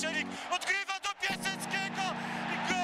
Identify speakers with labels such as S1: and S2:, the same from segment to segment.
S1: Szczelik odgrywa do Piaseckiego i gol!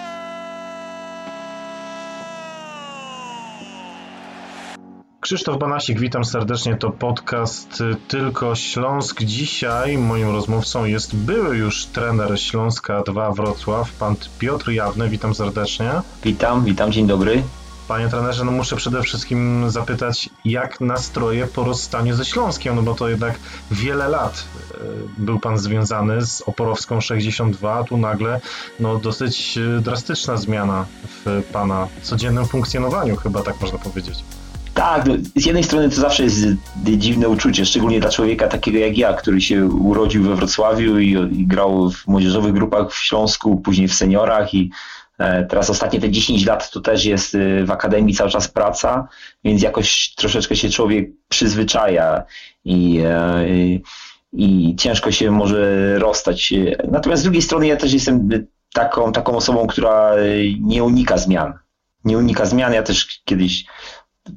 S2: Krzysztof Banasik, witam serdecznie. To podcast y, Tylko Śląsk. Dzisiaj moim rozmówcą jest były już trener Śląska 2 Wrocław, pan Piotr Jawny. Witam serdecznie.
S3: Witam, witam, dzień dobry.
S2: Panie trenerze, no muszę przede wszystkim zapytać, jak nastroje po rozstaniu ze Śląskiem, no bo to jednak wiele lat y, był pan związany z Oporowską 62, a tu nagle no, dosyć y, drastyczna zmiana w pana codziennym funkcjonowaniu, chyba tak można powiedzieć.
S3: Tak, no, z jednej strony to zawsze jest dziwne uczucie, szczególnie dla człowieka takiego jak ja, który się urodził we Wrocławiu i, i grał w młodzieżowych grupach w Śląsku, później w seniorach i e, teraz ostatnie te 10 lat to też jest e, w akademii cały czas praca, więc jakoś troszeczkę się człowiek przyzwyczaja i, e, i ciężko się może rozstać. Natomiast z drugiej strony ja też jestem taką, taką osobą, która nie unika zmian. Nie unika zmian. Ja też kiedyś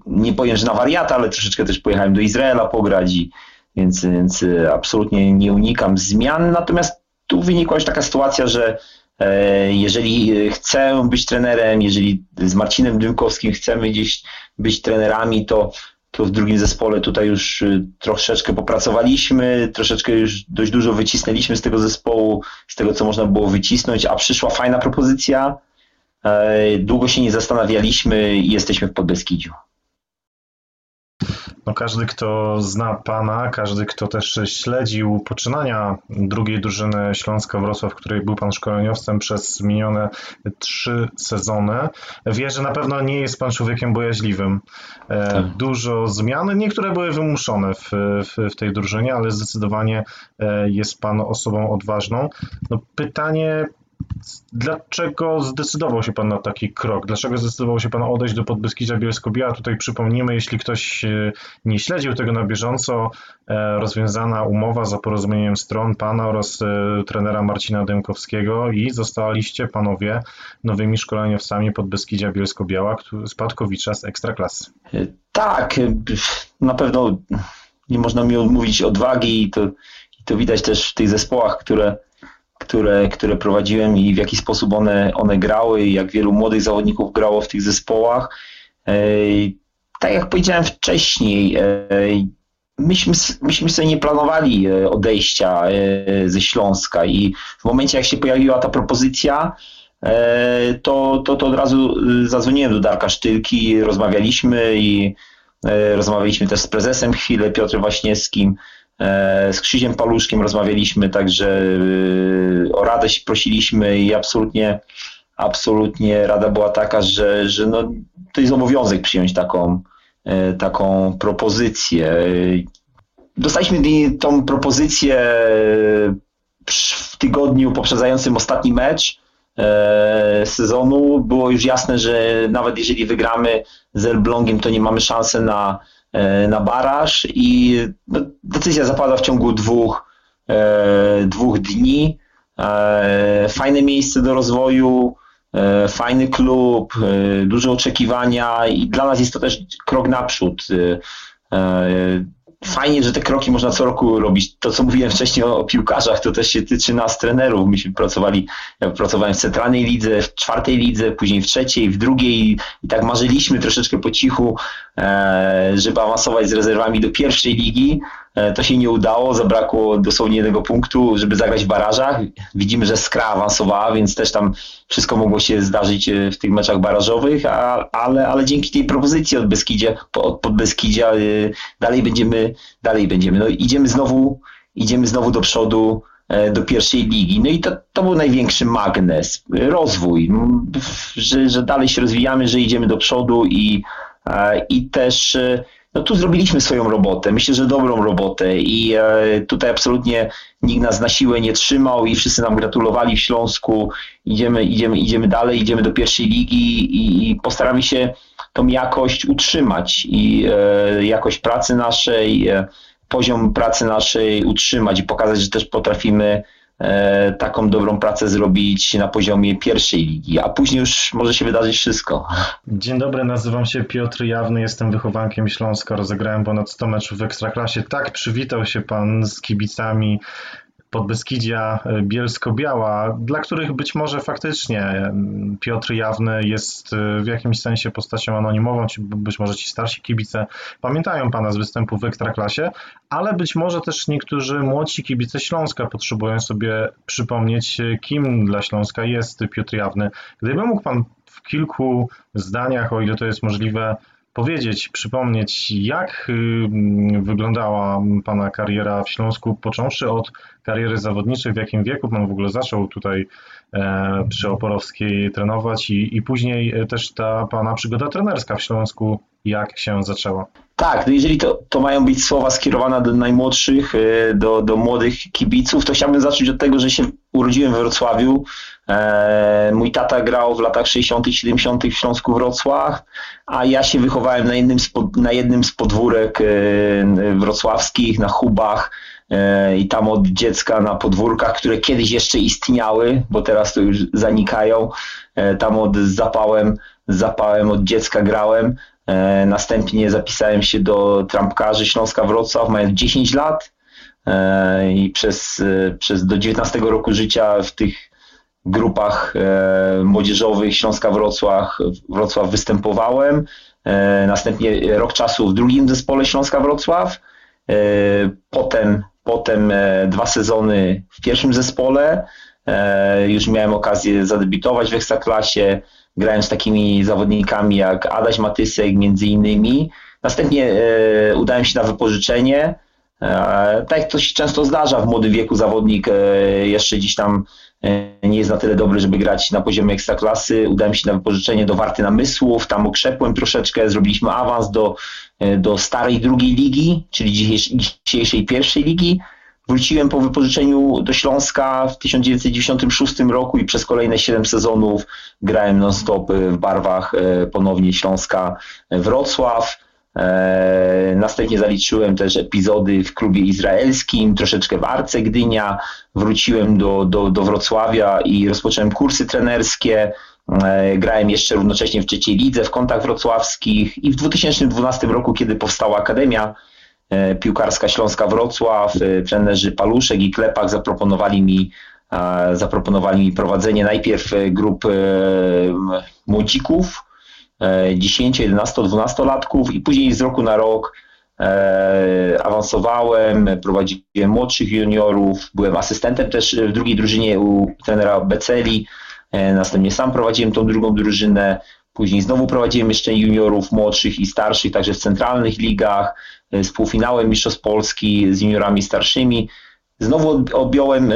S3: nie powiem, że na wariata, ale troszeczkę też pojechałem do Izraela pograć, i, więc, więc e, absolutnie nie unikam zmian. Natomiast tu wynikła już taka sytuacja, że e, jeżeli chcę być trenerem, jeżeli z Marcinem Dymkowskim chcemy gdzieś być trenerami, to, to w drugim zespole tutaj już e, troszeczkę popracowaliśmy, troszeczkę już dość dużo wycisnęliśmy z tego zespołu, z tego co można było wycisnąć, a przyszła fajna propozycja. Długo się nie zastanawialiśmy i jesteśmy w Podbeskidziu.
S2: No każdy, kto zna Pana, każdy, kto też śledził poczynania drugiej drużyny Śląska Wrocław, w której był Pan szkoleniowcem przez minione trzy sezony, wie, że na pewno nie jest Pan człowiekiem bojaźliwym. E, tak. Dużo zmian, niektóre były wymuszone w, w, w tej drużynie, ale zdecydowanie e, jest Pan osobą odważną. No pytanie Dlaczego zdecydował się Pan na taki krok? Dlaczego zdecydował się Pan odejść do Podbeskidzia Bielsko-Biała? Tutaj przypomnijmy, jeśli ktoś e, nie śledził tego na bieżąco, e, rozwiązana umowa za porozumieniem stron Pana oraz e, trenera Marcina Dękowskiego i zostaliście Panowie nowymi szkoleniowcami Podbeskidzia Bielsko-Biała, spadkowicza z Ekstraklasy.
S3: Tak, na pewno nie można mi odmówić odwagi i to, i to widać też w tych zespołach, które które, które prowadziłem i w jaki sposób one, one grały, jak wielu młodych zawodników grało w tych zespołach. E, tak jak powiedziałem wcześniej, e, myśmy, myśmy sobie nie planowali e, odejścia ze Śląska i w momencie jak się pojawiła ta propozycja, to, to, to od razu zadzwoniłem do Darka Sztylki, rozmawialiśmy i rozmawialiśmy też z prezesem chwilę, Piotrem Waśniewskim, z Krzyziem Paluszkiem rozmawialiśmy, także e, o radę prosiliśmy i absolutnie, absolutnie rada była taka, że, że no, to jest obowiązek przyjąć taką, e, taką propozycję. Dostaliśmy tą propozycję w tygodniu poprzedzającym ostatni mecz sezonu. Było już jasne, że nawet jeżeli wygramy z Elblągiem, to nie mamy szansy na, E, na baraż i no, decyzja zapada w ciągu dwóch, e, dwóch dni. E, fajne miejsce do rozwoju, fajny klub, duże oczekiwania i dla nas jest to też krok naprzód fajnie, że te kroki można co roku robić. To, co mówiłem wcześniej o, piłkarzach, to też się tyczy nas, trenerów. Myśmy pracowali, ja pracowałem w centralnej lidze, w czwartej lidze, później w trzeciej, w drugiej i tak marzyliśmy troszeczkę po cichu, e, żeby awansować z rezerwami do pierwszej ligi. E, to się nie udało, zabrakło dosłownie jednego punktu, żeby zagrać w barażach. Widzimy, że Skra awansowała, więc też tam wszystko mogło się zdarzyć e, w tych meczach barażowych, a, ale, ale dzięki tej propozycji od Beskidzie, od, pod Beskidzia e, dalej będziemy, dalej będziemy. No idziemy znowu, idziemy znowu do przodu do pierwszej ligi. No i to, to był największy magnes, rozwój, że, że dalej się rozwijamy, że idziemy do przodu i, i też no tu zrobiliśmy swoją robotę, myślę, że dobrą robotę i e, tutaj absolutnie nikt nas na siłę nie trzymał i wszyscy nam gratulowali w Śląsku. Idziemy, idziemy, idziemy dalej, idziemy do pierwszej ligi i, postaramy się tą jakość utrzymać i e, jakość pracy naszej, e, poziom pracy naszej utrzymać i pokazać, że też potrafimy taką dobrą pracę zrobić na poziomie pierwszej ligi, a później już może się wydarzyć wszystko.
S2: Dzień dobry, nazywam się Piotr Jawny, jestem wychowankiem Śląska, rozegrałem ponad 100 meczów w Ekstraklasie. Tak przywitał się pan z kibicami Podbeskidzia Bielsko-Biała, dla których być może faktycznie Piotr Jawny jest w jakimś sensie postacią anonimową, czy być może ci starsi kibice pamiętają pana z występu w Ekstraklasie, ale być może też niektórzy młodsi kibice Śląska potrzebują sobie przypomnieć, kim dla Śląska jest Piotr Jawny. Gdyby mógł pan w kilku zdaniach, o ile to jest możliwe, powiedzieć, przypomnieć, jak y, wyglądała Pana kariera w Śląsku, począwszy od kariery zawodniczej, w jakim wieku Pan w ogóle zaczął tutaj e, przy Oporowskiej trenować i, i później też ta Pana przygoda trenerska w Śląsku, jak się zaczęła?
S3: Tak, no jeżeli to, to mają być słowa skierowane do najmłodszych, e, do, do młodych kibiców, to chciałbym zacząć od tego, że się urodziłem we Wrocławiu. E, mój tata grał w latach 60., 70. w Śląsku Wrocław, a ja się wychowałem na jednym z, na jednym z podwórek e, wrocławskich, na Hubach i tam od dziecka na podwórkach, które kiedyś jeszcze istniały, bo teraz to już zanikają. Tam od zapałem, zapałem od dziecka grałem. E, następnie zapisałem się do trampkarzy Śląska Wrocław, mając 10 lat e, i przez, e, przez do 19 roku życia w tych grupach młodzieżowych Śląska Wrocław, Wrocław występowałem. Następnie rok czasu w drugim zespole Śląska Wrocław. Potem, potem dwa sezony w pierwszym zespole. Już miałem okazję zadebiutować w Ekstraklasie grałem z takimi zawodnikami jak Adaś Matysek między innymi. Następnie e, udałem się na wypożyczenie. E, tak jak to się często zdarza w młodym wieku, zawodnik e, jeszcze gdzieś tam e, nie jest na tyle dobry, żeby grać na poziomie ekstraklasy. Udałem się na wypożyczenie do Warty Namysłów, tam okrzepłem troszeczkę, zrobiliśmy awans do, do starej drugiej ligi, czyli dzisiejszej pierwszej ligi. Wróciłem po wypożyczeniu do Śląska w 1996 roku i przez kolejne 7 sezonów grałem non-stop w barwach ponownie Śląska Wrocław. E, następnie zaliczyłem też epizody w klubie izraelskim, troszeczkę w Arce Gdynia. Wróciłem do, do, do Wrocławia i rozpocząłem kursy trenerskie. E, grałem jeszcze równocześnie w trzeciej lidze w kontach wrocławskich i w 2012 roku, kiedy powstała Akademia E, piłkarska Śląska Wrocław, trenerzy Paluszek i Klepak zaproponowali mi, zaproponowali mi prowadzenie najpierw grup młodzików, 10, 11, 12 latków i później z roku na rok awansowałem, prowadziłem młodszych juniorów, byłem asystentem też w drugiej drużynie u trenera Beceli, następnie sam prowadziłem tą drugą drużynę, Później znowu prowadziłem jeszcze juniorów młodszych i starszych, także w centralnych ligach, e, z półfinałem Mistrzostw Polski z juniorami starszymi. Znowu objąłem e,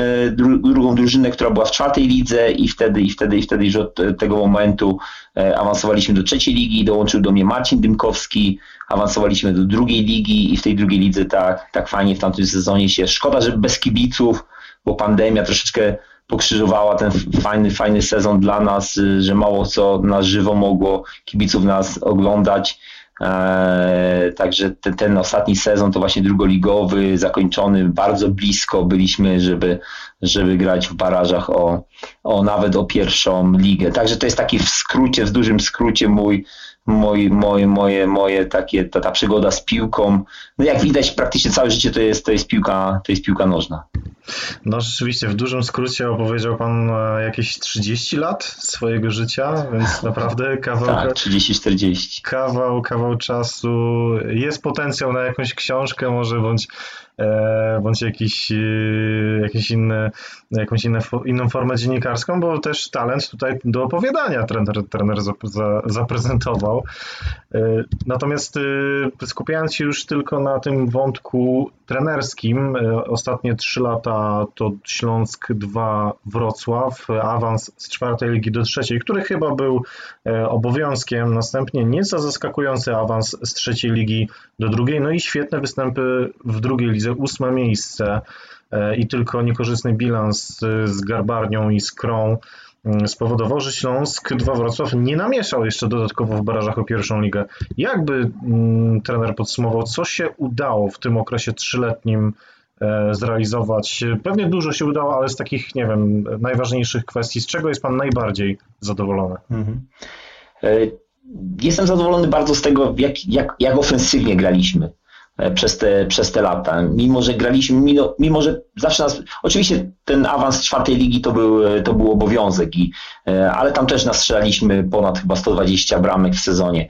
S3: drugą drużynę, która była w czwartej lidze i wtedy, i wtedy, i wtedy już od tego momentu e, awansowaliśmy do trzeciej ligi, dołączył do mnie Marcin Dymkowski, awansowaliśmy do drugiej ligi i w tej drugiej lidze tak, tak fajnie w tamtym sezonie się, szkoda, że bez kibiców, bo pandemia troszeczkę pokrzyżowała ten fajny, fajny sezon dla nas, że mało co na żywo mogło kibiców nas oglądać. Eee, także ten, ten, ostatni sezon to właśnie drugoligowy, zakończony bardzo blisko byliśmy, żeby, żeby grać w barażach o, o nawet o pierwszą ligę. Także to jest taki w skrócie, w dużym skrócie mój, mój, mój, moje, moje takie, ta, ta przygoda z piłką. No jak widać praktycznie całe życie to jest, to jest piłka, to jest piłka nożna.
S2: No rzeczywiście, w dużym skrócie opowiedział Pan e, jakieś 30 lat swojego życia, więc naprawdę kawał...
S3: Tak, 30-40.
S2: Kawał, kawał czasu. Jest potencjał na jakąś książkę może, bądź E, bądź jakiś, e, jakiś inny, jakąś inne, inną formę dziennikarską, bo też talent tutaj do opowiadania trener, trener zaprezentował. E, natomiast skupiając się już tylko na tym wątku trenerskim, ostatnie trzy lata to Śląsk 2 Wrocław, awans z czwartej ligi do trzeciej, który chyba był obowiązkiem, następnie nieco zaskakujący awans z trzeciej ligi do drugiej, no i świetne występy w drugiej lidze ósme miejsce e, i tylko niekorzystny bilans z Garbarnią i z Krą spowodował, że Śląsk 2 Wrocław nie namieszał jeszcze dodatkowo w barażach o pierwszą ligę. Jakby mm, trener podsumował, co się udało w tym okresie trzyletnim e, zrealizować? Pewnie dużo się udało, ale z takich, nie wiem, najważniejszych kwestii, z czego jest Pan najbardziej zadowolony? Mhm.
S3: E, jestem zadowolony bardzo z tego, jak, jak, jak ofensywnie graliśmy przez te, przez te lata. Mimo, że graliśmy, mimo, mimo że zawsze nas, oczywiście ten awans czwartej ligi to był, to był obowiązek, i, e, ale tam też nastrzelaliśmy ponad chyba 120 bramek w sezonie.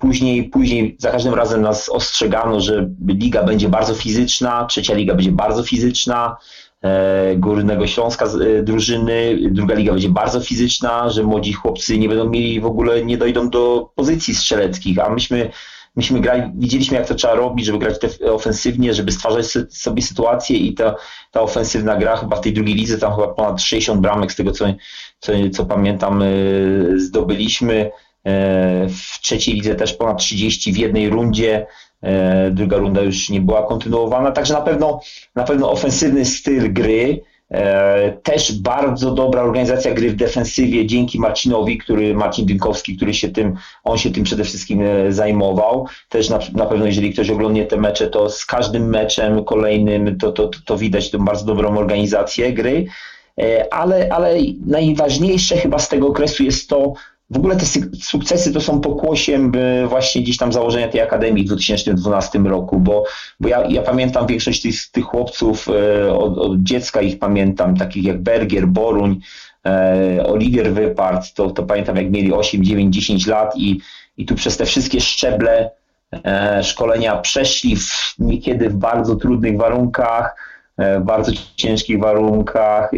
S3: Później, później za każdym razem nas ostrzegano, że liga będzie bardzo fizyczna, trzecia liga będzie bardzo fizyczna, E, Górnego Śląska e, drużyny. Druga liga będzie bardzo fizyczna, że młodzi chłopcy nie będą mieli w ogóle, nie dojdą do pozycji strzeleckich, a myśmy myśmy grali, widzieliśmy jak to trzeba robić, żeby grać te ofensywnie, żeby stwarzać sobie sytuację i ta, ta ofensywna gra chyba w tej drugiej lidze tam chyba ponad 60 bramek z tego co, co, co pamiętam e, zdobyliśmy. W trzeciej lidze też ponad 30 w jednej rundzie. E, druga runda już nie była kontynuowana, także na pewno, na pewno ofensywny styl gry, e, też bardzo dobra organizacja gry w defensywie dzięki Marcinowi, który, Marcin Dynkowski, który się tym, on się tym przede wszystkim e, zajmował. Też na, na pewno, jeżeli ktoś oglądnie te mecze, to z każdym meczem kolejnym to, to, to widać tą bardzo dobrą organizację gry. Ale, ale najważniejsze chyba z tego okresu jest to, w ogóle te sukcesy to są pokłosiem właśnie gdzieś tam założenia tej akademii w 2012 roku, bo, bo ja, ja pamiętam większość tych, tych chłopców e, od, od dziecka ich pamiętam, takich jak Bergier, Boruń, e, Oliwier Wypart, to, to pamiętam jak mieli 8, 9, 10 lat i, i tu przez te wszystkie szczeble e, szkolenia przeszli w, niekiedy w bardzo trudnych warunkach, w bardzo ciężkich warunkach,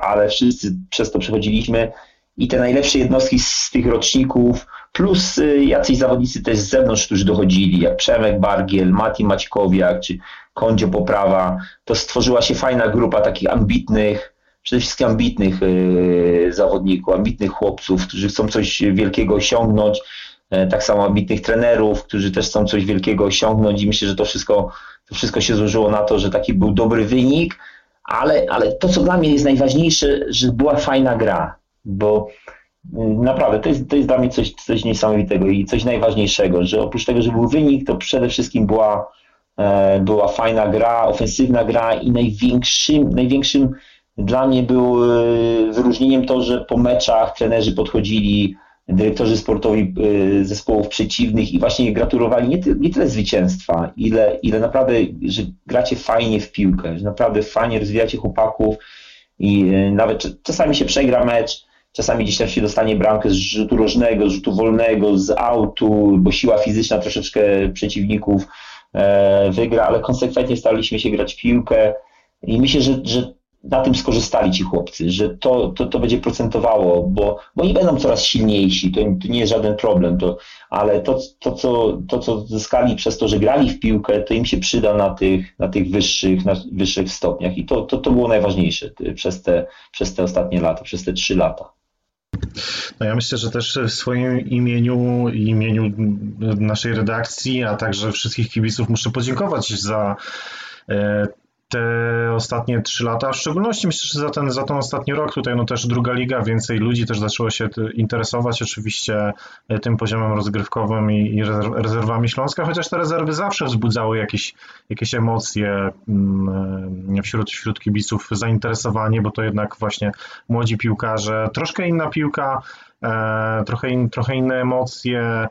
S3: ale wszyscy przez to przechodziliśmy i te najlepsze jednostki z tych roczników, plus y, jacyś zawodnicy też z zewnątrz, którzy dochodzili, jak Przemek Bargiel, Mati Maćkowiak czy Kondzio Poprawa, to stworzyła się fajna grupa takich ambitnych, przede wszystkim ambitnych y, zawodników, ambitnych chłopców, którzy chcą coś wielkiego osiągnąć, e, tak samo ambitnych trenerów, którzy też chcą coś wielkiego osiągnąć i myślę, że to wszystko, to wszystko się złożyło na to, że taki był dobry wynik, ale, ale to, co dla mnie jest najważniejsze, że była fajna gra bo y, naprawdę to jest, to jest dla mnie coś, coś niesamowitego i coś najważniejszego, że oprócz tego, że był wynik, to przede wszystkim była, e, była fajna gra, ofensywna gra i największym, największym dla mnie był y, wyróżnieniem to, że po meczach trenerzy podchodzili, dyrektorzy sportowi y, zespołów przeciwnych i właśnie gratulowali nie, ty, nie tyle zwycięstwa, ile, ile naprawdę, że gracie fajnie w piłkę, że naprawdę fajnie rozwijacie chłopaków i nawet czasami się przegra mecz, Czasami gdzieś tam się dostanie bramkę z rzutu rożnego, z rzutu wolnego, z autu, bo siła fizyczna troszeczkę przeciwników e, wygra, ale konsekwentnie staraliśmy się grać piłkę i myślę, że, że na tym skorzystali ci chłopcy, że to, to, to będzie procentowało, bo, bo oni będą coraz silniejsi, to, to nie jest żaden problem, to, ale to, to, co, to, co zyskali przez to, że grali w piłkę, to im się przyda na tych, na tych wyższych, na wyższych stopniach i to, to, to było najważniejsze przez te, przez te ostatnie lata, przez te trzy lata.
S2: No ja myślę, że też w swoim imieniu i imieniu naszej redakcji, a także wszystkich kibiców muszę podziękować za e, te ostatnie trzy lata, w szczególności myślę, że za ten, za ten ostatni rok tutaj no też druga liga, więcej ludzi też zaczęło się interesować oczywiście e, tym poziomem rozgrywkowym i, i rezerwami Śląska, chociaż te rezerwy zawsze wzbudzały jakieś, jakieś emocje mm, e, wśród, wśród kibiców, zainteresowanie, bo to jednak właśnie młodzi piłkarze, troszkę inna piłka, e, trochę, in, trochę inne emocje,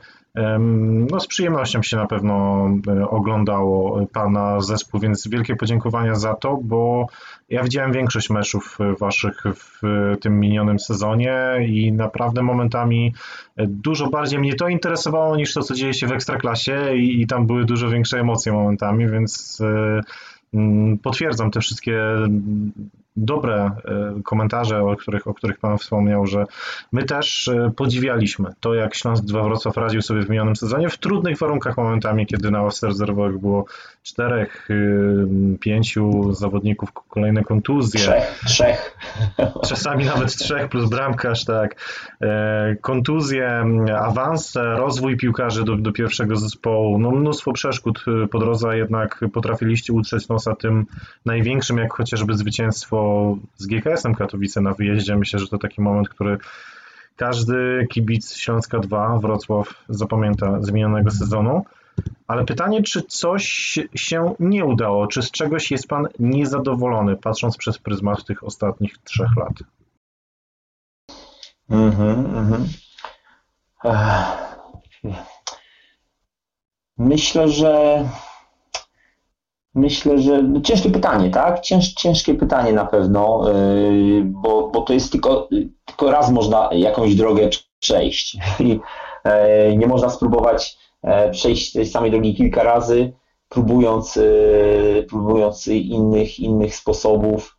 S2: no, z przyjemnością się na pewno e, oglądało Pana zespół, więc wielkie podziękowania za to, bo ja widziałem większość meczów Waszych w tym minionym sezonie i naprawdę momentami dużo bardziej mnie to interesowało niż to, co dzieje się w Ekstraklasie i, i tam były dużo większe emocje momentami, więc e, potwierdzam te wszystkie dobre e, komentarze, o których, o których Pan wspomniał, że my też e, podziwialiśmy to, jak Śląsk 2 Wrocław radził sobie w minionym sezonie w trudnych warunkach momentami, kiedy na ławce rezerwowych było czterech, y, pięciu zawodników, kolejne kontuzje.
S3: Trzech, trzech.
S2: Czasami nawet trzech plus bramkarz, tak. E, kontuzje, awanse, rozwój piłkarzy do, do pierwszego zespołu, no mnóstwo przeszkód po drodze, jednak potrafiliście utrzeć nosa tym największym, jak chociażby zwycięstwo z GKS-em Katowice na wyjeździe. Myślę, że to taki moment, który każdy kibic Śląska 2 Wrocław zapamięta z minionego sezonu. Ale pytanie, czy coś się nie udało, czy z czegoś jest Pan niezadowolony, patrząc przez pryzmat tych ostatnich trzech lat?
S3: Mhm, mhm. Myślę, że myślę, że no ciężkie pytanie, tak? Cięż, ciężkie pytanie na pewno, yy, bo, bo to jest tylko, tylko raz można jakąś drogę przejść i yy, nie można spróbować yy, przejść tej samej drogi kilka razy, próbując, próbując innych, innych sposobów,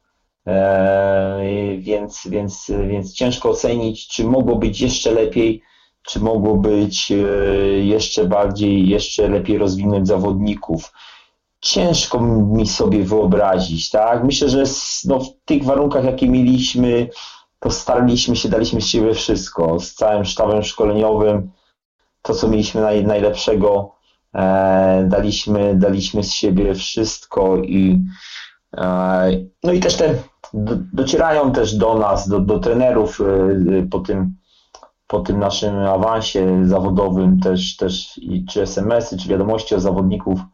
S3: więc, więc, więc ciężko ocenić, czy mogło być jeszcze lepiej czy mogło być jeszcze bardziej, jeszcze lepiej rozwinąć zawodników. Ciężko mi sobie wyobrazić, tak? Myślę, że no, w tych warunkach, jakie mieliśmy, to staraliśmy się, daliśmy z siebie wszystko, z całym sztabem szkoleniowym, to co mieliśmy naj, najlepszego, e, daliśmy, daliśmy z siebie wszystko i e, no i też te do, docierają też do nas, do, do trenerów e, po tym po tym naszym awansie zawodowym też, też i czy SMS-y, czy wiadomości od zawodników e,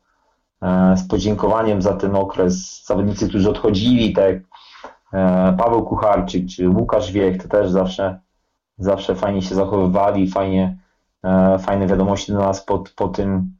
S3: z podziękowaniem za ten okres. Zawodnicy, którzy odchodzili, tak e, Paweł Kucharczyk czy Łukasz Wiech, to też zawsze, zawsze fajnie się zachowywali, fajnie, e, fajne wiadomości do nas po, po tym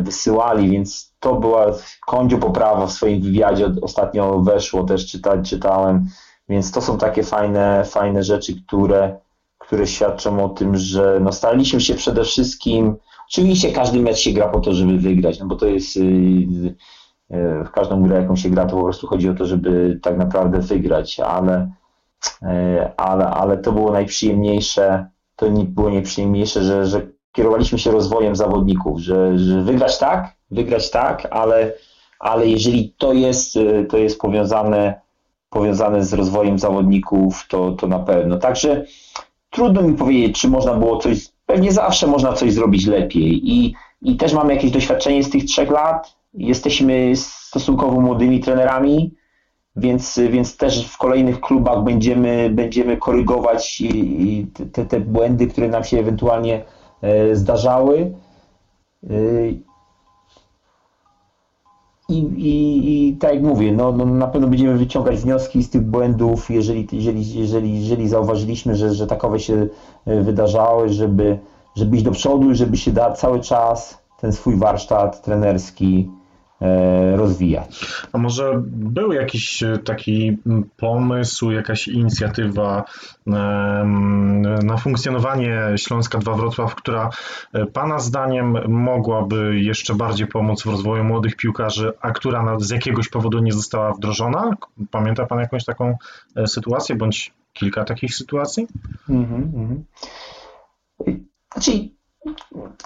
S3: wysyłali, więc to była kądziu poprawa w swoim wywiadzie, ostatnio weszło, też czytać, czytałem, więc to są takie fajne, fajne rzeczy, które, które świadczą o tym, że no staraliśmy się przede wszystkim, oczywiście każdy mecz się gra po to, żeby wygrać, no bo to jest y, y, w każdą grę, jaką się gra, to po prostu chodzi o to, żeby tak naprawdę wygrać, ale, y, ale, ale to było najprzyjemniejsze, to nie było najprzyjemniejsze, że, że kierowaliśmy się rozwojem zawodników, że, że wygrać tak, wygrać tak, ale, ale jeżeli to jest, to jest powiązane, powiązane z rozwojem zawodników, to, to na pewno. Także trudno mi powiedzieć, czy można było coś, pewnie zawsze można coś zrobić lepiej i, i też mamy jakieś doświadczenie z tych trzech lat, jesteśmy stosunkowo młodymi trenerami, więc, więc też w kolejnych klubach będziemy, będziemy korygować te, te błędy, które nam się ewentualnie e, zdarzały. I, i, I tak jak mówię, no, no, na pewno będziemy wyciągać wnioski z tych błędów, jeżeli, jeżeli, jeżeli, jeżeli zauważyliśmy, że, że takowe się e, wydarzały, żeby, żeby iść do przodu, żeby się da cały czas ten swój warsztat trenerski rozwijać.
S2: A może był jakiś e, taki pomysł, jakaś inicjatywa na funkcjonowanie Śląska 2 Wrocław, która e, Pana zdaniem mogłaby jeszcze bardziej pomóc w rozwoju młodych piłkarzy, a która z jakiegoś powodu nie została wdrożona? Pamięta Pan jakąś taką sytuację, bądź kilka takich sytuacji? Mhm, mhm.
S3: Znaczy,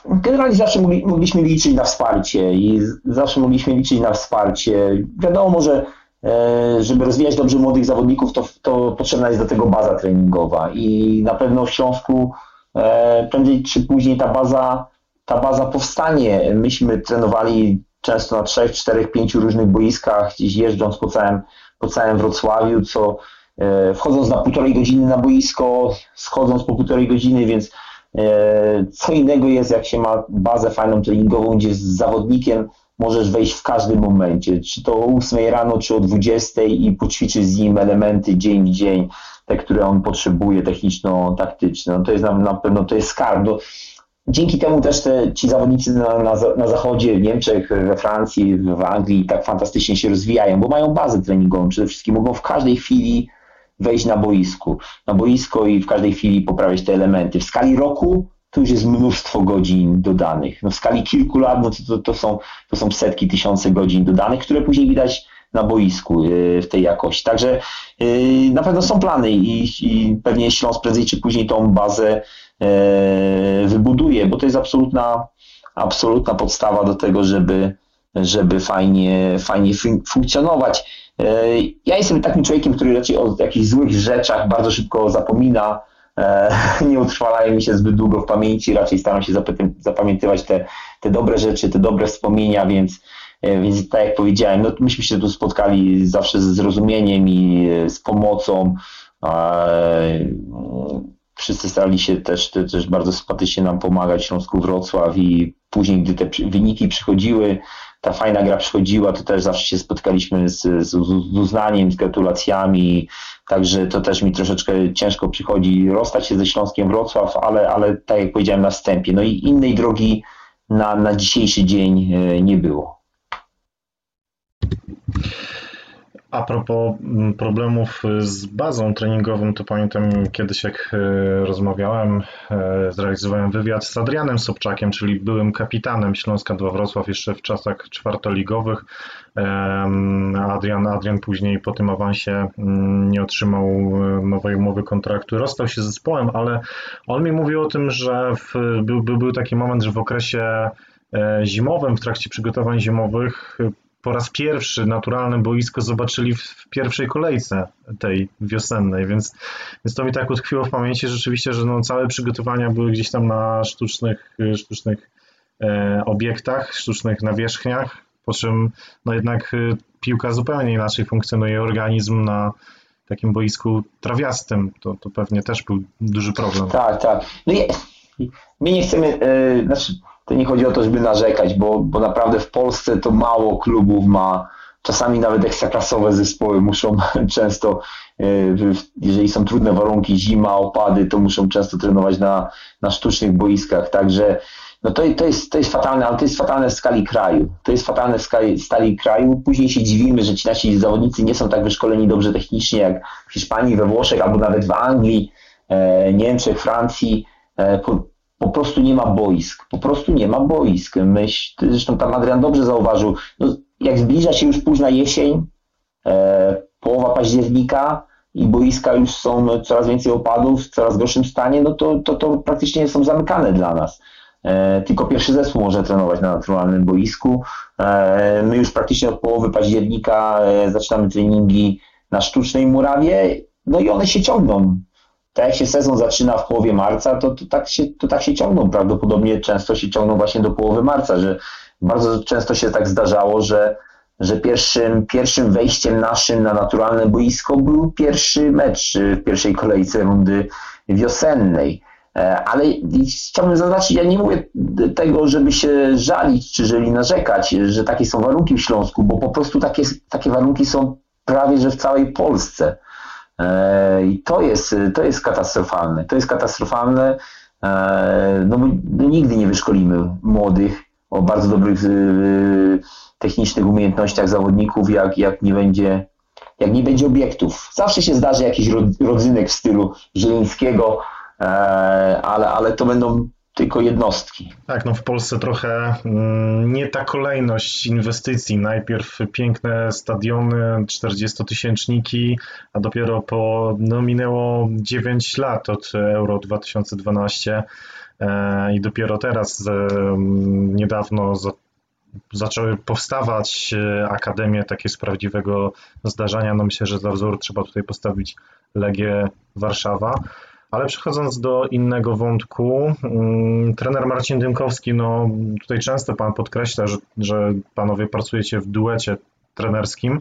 S3: Generalnie zawsze mogliśmy liczyć na wsparcie i zawsze mogliśmy liczyć na wsparcie. Wiadomo, że e, żeby rozwijać dobrze młodych zawodników, to, to potrzebna jest do tego baza treningowa i na pewno w Śląsku e, prędzej czy później ta baza, ta baza powstanie. Myśmy trenowali często na trzech, czterech, pięciu różnych boiskach, gdzieś jeżdżąc po całym, po całym Wrocławiu, co e, wchodząc na półtorej godziny na boisko, schodząc po półtorej godziny, więc co innego jest, jak się ma bazę fajną treningową, gdzie z zawodnikiem możesz wejść w każdym momencie, czy to o 8 rano, czy o 20 i poćwiczyć z nim elementy dzień w dzień, te, które on potrzebuje, techniczno-taktyczne. No to jest na, na pewno to jest skarb. No, dzięki temu też te, ci zawodnicy na, na, na zachodzie, w Niemczech, we Francji, w Anglii tak fantastycznie się rozwijają, bo mają bazę treningową. Przede wszystkim mogą w każdej chwili wejść na boisku, na boisko i w każdej chwili poprawiać te elementy. W skali roku to już jest mnóstwo godzin dodanych. No w skali kilku lat no to, to, są, to są setki, tysiące godzin dodanych, które później widać na boisku y, w tej jakości. Także y, na pewno są plany i, i pewnie Śląsk prędzej czy później tą bazę y, wybuduje, bo to jest absolutna, absolutna podstawa do tego, żeby, żeby fajnie, fajnie funkcjonować. E, ja jestem takim człowiekiem, który raczej o jakichś złych rzeczach bardzo szybko zapomina. E, nie utrwalają mi się zbyt długo w pamięci, raczej staram się zapamiętywać te, te dobre rzeczy, te dobre wspomnienia, więc, e, więc tak jak powiedziałem, no, myśmy się tu spotkali zawsze ze zrozumieniem i z pomocą. Wszyscy starali się też, też bardzo sympatycznie nam pomagać w Śląsku Wrocław i później, gdy te wyniki przychodziły, ta fajna gra przychodziła, to też zawsze się spotkaliśmy z, z, z uznaniem, z gratulacjami, także to też mi troszeczkę ciężko przychodzi rozstać się ze Śląskiem Wrocław, ale, ale tak jak powiedziałem na wstępie, no i innej drogi na, na dzisiejszy dzień nie było.
S2: A propos mm, problemów z bazą treningową, to pamiętam kiedyś jak e, rozmawiałem, e, zrealizowałem wywiad z Adrianem Sobczakiem, czyli byłym kapitanem Śląska 2 Wrocław jeszcze w czasach czwartoligowych. Adrian, Adrian później po tym awansie mm, nie otrzymał e, nowej umowy kontraktu, rozstał się z zespołem, ale on mi mówił o tym, że w, był, był, był taki moment, że w okresie zimowym, w trakcie przygotowań zimowych po raz pierwszy naturalne boisko zobaczyli w pierwszej kolejce tej wiosennej, więc, więc to mi tak utkwiło w pamięci rzeczywiście, że no, całe przygotowania były gdzieś tam na sztucznych, sztucznych e, obiektach, sztucznych nawierzchniach, po czym no jednak e, piłka zupełnie inaczej funkcjonuje, organizm na takim boisku trawiastym, to, to pewnie też był duży problem.
S3: Tak, tak. No i my nie chcemy, e, znaczy to nie chodzi o to, żeby narzekać, bo, bo naprawdę w Polsce to mało klubów ma, czasami nawet ekstraklasowe zespoły muszą często, e, jeżeli są trudne warunki, zima, opady, to muszą często trenować na, na sztucznych boiskach, także no to, to, jest, to jest fatalne, ale to jest fatalne w skali kraju. To jest fatalne w skali, skali kraju. Później się dziwimy, że ci nasi zawodnicy nie są tak wyszkoleni dobrze technicznie jak w Hiszpanii, we Włoszech albo nawet w Anglii, e, Niemczech, Francji. E, po prostu nie ma boisk. Po prostu nie ma boisk. Myśl, zresztą tam Adrian dobrze zauważył, no, jak zbliża się już późna jesień, e, połowa października i boiska już są coraz więcej opadów, w coraz gorszym stanie, no to, to, to praktycznie są zamykane dla nas. E, tylko pierwszy zespół może trenować na naturalnym boisku. E, my już praktycznie od połowy października e, zaczynamy treningi na sztucznej murawie, no i one się ciągną tak jak się sezon zaczyna w połowie marca, to, to, tak się, to tak się ciągną. Prawdopodobnie często się ciągną właśnie do połowy marca, że bardzo często się tak zdarzało, że, że pierwszym, pierwszym wejściem naszym na naturalne boisko był pierwszy mecz w pierwszej kolejce rundy wiosennej. E, ale chciałbym zaznaczyć, ja nie mówię tego, żeby się żalić, czy żeby narzekać, że takie są warunki w Śląsku, bo po prostu takie, takie warunki są prawie że w całej Polsce. E, I to jest, to jest katastrofalne. To jest katastrofalne. E, no, nigdy nie wyszkolimy młodych o bardzo dobrych y, technicznych umiejętnościach zawodników, jak, jak, nie będzie, jak nie będzie obiektów. Zawsze się zdarzy jakiś rodzynek w stylu Zielińskiego, e, ale, ale to będą tylko jednostki.
S2: Tak, no w Polsce trochę mm, nie ta kolejność inwestycji. Najpierw piękne stadiony, 40-tysięczniki, a dopiero po, no minęło 9 lat od Euro 2012 e, i dopiero teraz e, niedawno za, zaczęły powstawać e, akademie takie z prawdziwego zdarzenia. No myślę, że za wzór trzeba tutaj postawić Legię Warszawa. Ale przechodząc do innego wątku, mm, trener Marcin Dymkowski, no tutaj często pan podkreśla, że, że panowie pracujecie w duecie trenerskim,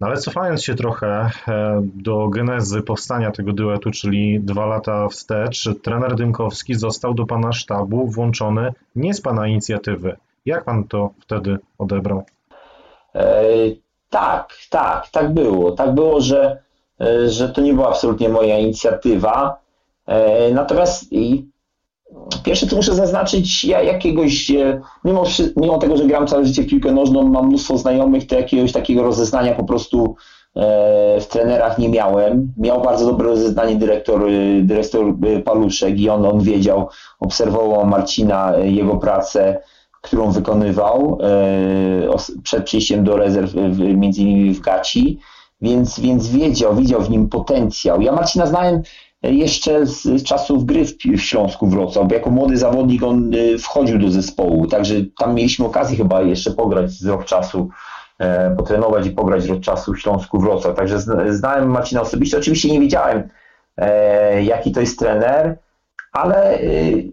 S2: no ale cofając się trochę e, do genezy powstania tego duetu, czyli dwa lata wstecz, trener Dymkowski został do pana sztabu włączony nie z pana inicjatywy. Jak pan to wtedy odebrał?
S3: E, tak, tak, tak było. Tak było, że, e, że to nie była absolutnie moja inicjatywa. E, natomiast pierwsze co muszę zaznaczyć, ja jakiegoś, e, mimo, mimo tego, że gram całe życie w piłkę nożną, mam mnóstwo znajomych, to jakiegoś takiego rozeznania po prostu e, w trenerach nie miałem. Miał bardzo dobre rozeznanie dyrektor, dyrektor Paluszek i on, on wiedział, obserwował Marcina, jego pracę, którą wykonywał przed przyjściem do rezerw, między innymi w Gaci, więc, więc wiedział, widział w nim potencjał. Ja Marcina znałem jeszcze z czasów gry w Śląsku Wrocław, jako młody zawodnik on y, wchodził do zespołu, także tam mieliśmy okazję chyba jeszcze pograć z rok czasu, e, potrenować i pograć rok czasu w Śląsku Wrocław, także znałem Marcina osobiście, oczywiście nie wiedziałem e, jaki to jest trener, ale y,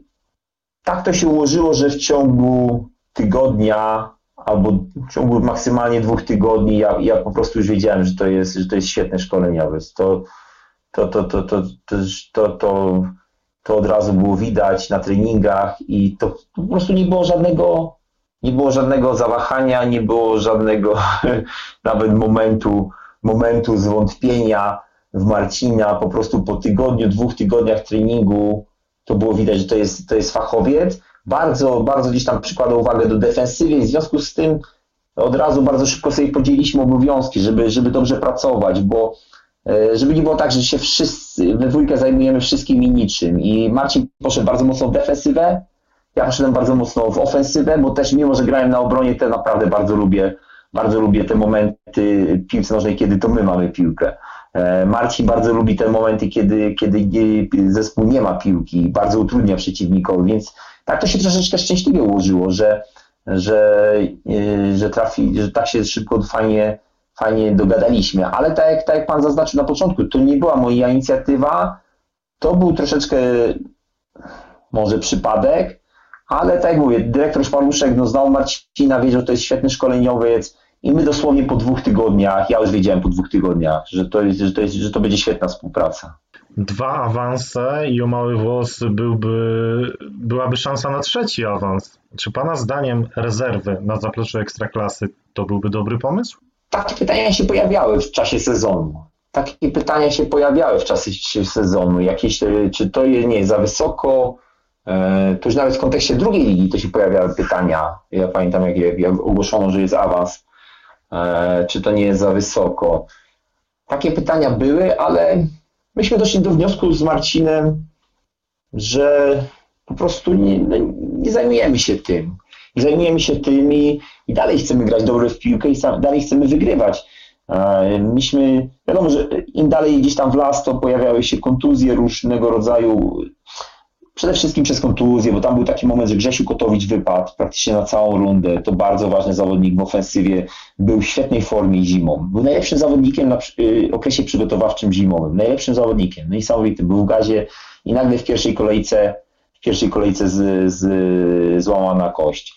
S3: tak to się ułożyło, że w ciągu tygodnia albo w ciągu maksymalnie dwóch tygodni ja, ja po prostu już wiedziałem, że to jest, że to jest świetne szkoleniowe. To, to, to, to, to, to, to, to od razu było widać na treningach i to po prostu nie było żadnego, nie było żadnego zawahania, nie było żadnego nawet momentu, momentu zwątpienia w Marcina. Po prostu po tygodniu, dwóch tygodniach treningu to było widać, że to jest, to jest fachowiec. bardzo, bardzo gdzieś tam przykładał uwagę do defensywy, w związku z tym od razu bardzo szybko sobie podzieliliśmy obowiązki, żeby, żeby dobrze pracować, bo żeby nie było tak, że się wszyscy we dwójkę zajmujemy wszystkim i niczym. I Marcin poszedł bardzo mocno w defensywę, ja poszedłem bardzo mocno w ofensywę, bo też mimo, że grałem na obronie, to naprawdę bardzo lubię, bardzo lubię te momenty piłce nożnej, kiedy to my mamy piłkę. E, Marcin bardzo lubi te momenty, kiedy, kiedy zespół nie ma piłki bardzo utrudnia przeciwnikowi, więc tak to się troszeczkę szczęśliwie ułożyło, że, że, e, że, trafi, że tak się szybko, fajnie, fajnie dogadaliśmy. Ale tak jak, tak jak Pan zaznaczył na początku, to nie była moja inicjatywa, to był troszeczkę może przypadek, ale tak jak mówię, dyrektor Szpaluszek no, znał Marcina, wiedział, że to jest świetny szkoleniowiec i my dosłownie po dwóch tygodniach, ja już wiedziałem po dwóch tygodniach, że to, jest, że to, jest, że to będzie świetna współpraca.
S2: Dwa awanse i o mały włos byłby, byłaby szansa na trzeci awans. Czy Pana zdaniem rezerwy na zapleczu Ekstraklasy to byłby dobry pomysł?
S3: Takie pytania się pojawiały w czasie sezonu. Takie pytania się pojawiały w czasie sezonu. Jakieś, czy to jest, nie za wysoko, E, to już nawet w kontekście drugiej ligi to się pojawiały pytania. Ja pamiętam, jak, jak ogłoszono, że jest awans, e, czy to nie jest za wysoko. Takie pytania były, ale myśmy doszli do wniosku z Marcinem, że po prostu nie, no, nie zajmujemy się tym. Zajmujemy się tym i, dalej chcemy grać dobrze w piłkę i dalej chcemy wygrywać. Myśmy, wiadomo, że im dalej gdzieś tam w las, to pojawiały się kontuzje różnego rodzaju Przede wszystkim przez kontuzję, bo tam był taki moment, że Grzesiu Kotowicz wypadł praktycznie na całą rundę. To bardzo ważny zawodnik w ofensywie. Był w świetnej formie zimą. Był najlepszym zawodnikiem na y, okresie przygotowawczym zimowym. Najlepszym zawodnikiem. Niesamowitym. Był w gazie i nagle w pierwszej kolejce w pierwszej kolejce z, z, złamana kość.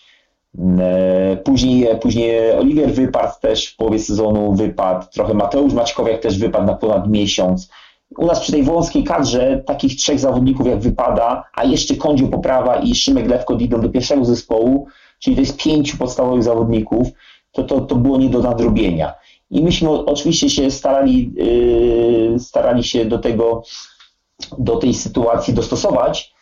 S3: E, później, później Oliwier wypadł też w połowie sezonu, wypadł. Trochę Mateusz Maćkowiak też wypadł na ponad miesiąc u nas przy tej wąskiej kadrze takich trzech zawodników jak wypada, a jeszcze Kądziu Poprawa i Szymek Lewko idą do pierwszego zespołu, czyli to jest pięciu podstawowych zawodników, to, to, to było nie do nadrobienia. I myśmy oczywiście się starali, yy, starali się do tego, do tej sytuacji dostosować.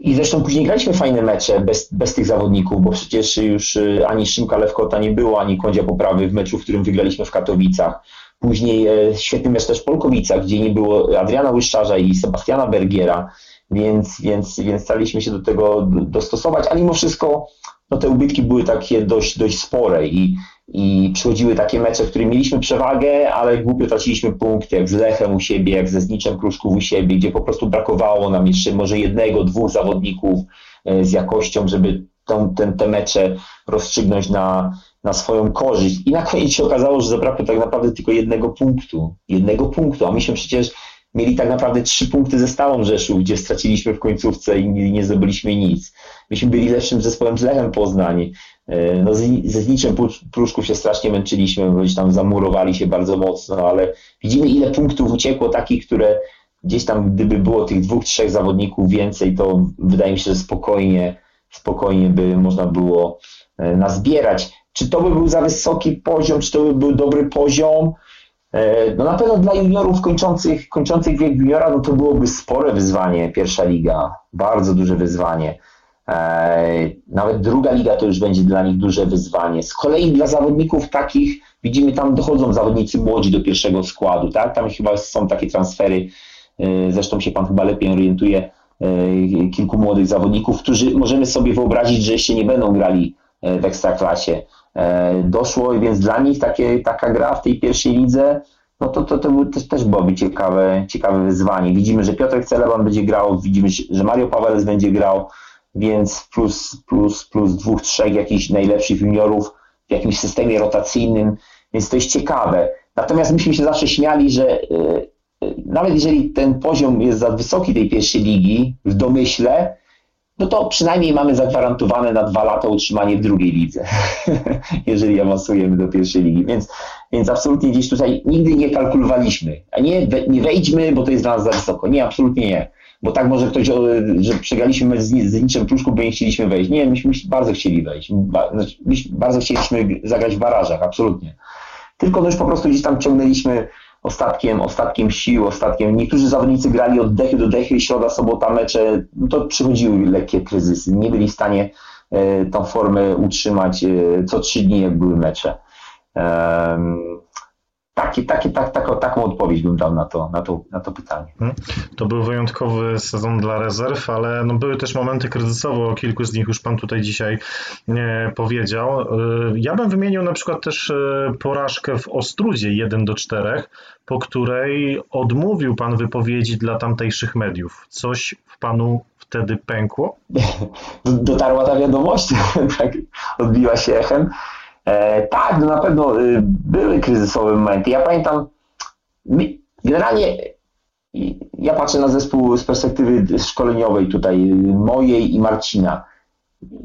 S3: I zresztą później graliśmy fajne mecze bez, bez tych zawodników, bo przecież już y, ani Szymka Lewkota nie było, ani Kądzia Poprawy w meczu, w którym wygraliśmy w Katowicach. Później e, świetny mecz też w Polkowicach, gdzie nie było Adriana Łyszczarza i Sebastiana Bergiera, więc, więc, więc staraliśmy się do tego dostosować, ale mimo wszystko no, te ubytki były takie dość, dość spore i, i przychodziły takie mecze, w których mieliśmy przewagę, ale głupio traciliśmy punkty, jak z Lechem u siebie, jak ze Zniczem Kruszków u siebie, gdzie po prostu brakowało nam jeszcze może jednego, dwóch zawodników e, z jakością, żeby tą, ten, te mecze rozstrzygnąć na, na swoją korzyść. I na koniec się okazało, że zabrakło tak naprawdę tylko jednego punktu. Jednego punktu, a myśmy przecież mieli tak naprawdę trzy punkty ze Stałą Rzeszów, gdzie straciliśmy w końcówce i nie, nie zdobyliśmy nic. Myśmy byli lepszym zespołem z Lechem Poznań. E, no, ze Zniczem Pruszków się strasznie męczyliśmy, bo gdzieś tam zamurowali się bardzo mocno, ale widzimy ile punktów uciekło takich, które gdzieś tam gdyby było tych dwóch, trzech zawodników więcej, to wydaje mi się, że spokojnie, spokojnie by można było e, nazbierać. Czy to by był za wysoki poziom, czy to by był dobry poziom? E, no na pewno dla juniorów kończących, kończących wiek juniora, no to byłoby spore wyzwanie pierwsza liga, bardzo duże wyzwanie. E, nawet druga liga to już będzie dla nich duże wyzwanie. Z kolei dla zawodników takich, widzimy tam dochodzą zawodnicy młodzi do pierwszego składu, tak? Tam chyba są takie transfery, e, zresztą się pan chyba lepiej orientuje, kilku młodych zawodników, którzy możemy sobie wyobrazić, że jeszcze nie będą grali w ekstraklasie. E, doszło, więc dla nich takie, taka gra w tej pierwszej lidze, no to, to, to też, też byłoby ciekawe, ciekawe wyzwanie. Widzimy, że Piotrek Celeban będzie grał, widzimy, że Mario Paweles będzie grał, więc plus, plus, plus dwóch, trzech jakichś najlepszych juniorów w jakimś systemie rotacyjnym, więc to jest ciekawe. Natomiast myśmy się zawsze śmiali, że e, e, nawet jeżeli ten poziom jest za wysoki tej pierwszej ligi, w domyśle, no to przynajmniej mamy zagwarantowane na dwa lata utrzymanie w drugiej lidze, jeżeli awansujemy do pierwszej ligi. Więc, więc absolutnie gdzieś tutaj nigdy nie kalkulowaliśmy. A nie, nie wejdźmy, bo to jest dla nas za wysoko. Nie, absolutnie nie. Bo tak może ktoś, że przegraliśmy z, z niczym Pruszku, bo nie chcieliśmy wejść. Nie, myśmy bardzo chcieli wejść. Znaczy, bardzo chcieliśmy zagrać w barażach, absolutnie. Tylko no już po prostu gdzieś tam ciągnęliśmy ostatkiem, ostatkiem sił, ostatkiem. Niektórzy zawodnicy grali od dechy do dechy, środa, sobota mecze, no to przychodziły lekkie kryzysy. Nie byli w stanie e, tą formę utrzymać e, co trzy dni, jak były mecze. Takie, takie, tak, taką, taką odpowiedź bym dał na to, na to, na to pytanie.
S2: Mhm. To był wyjątkowy sezon dla rezerw, ale no były też momenty kryzysowe, o kilku z nich już Pan tutaj dzisiaj e, powiedział. E, ja bym wymienił na przykład też e, porażkę w Ostrudzie 1 do 4, po której odmówił Pan wypowiedzi dla tamtejszych mediów. Coś w Panu wtedy pękło?
S3: Dotarła ta wiadomość, tak odbiła się echem. E, tak, no na pewno y, były kryzysowe momenty. Ja pamiętam, generalnie ja patrzę na zespół z perspektywy szkoleniowej tutaj, mojej i Marcina.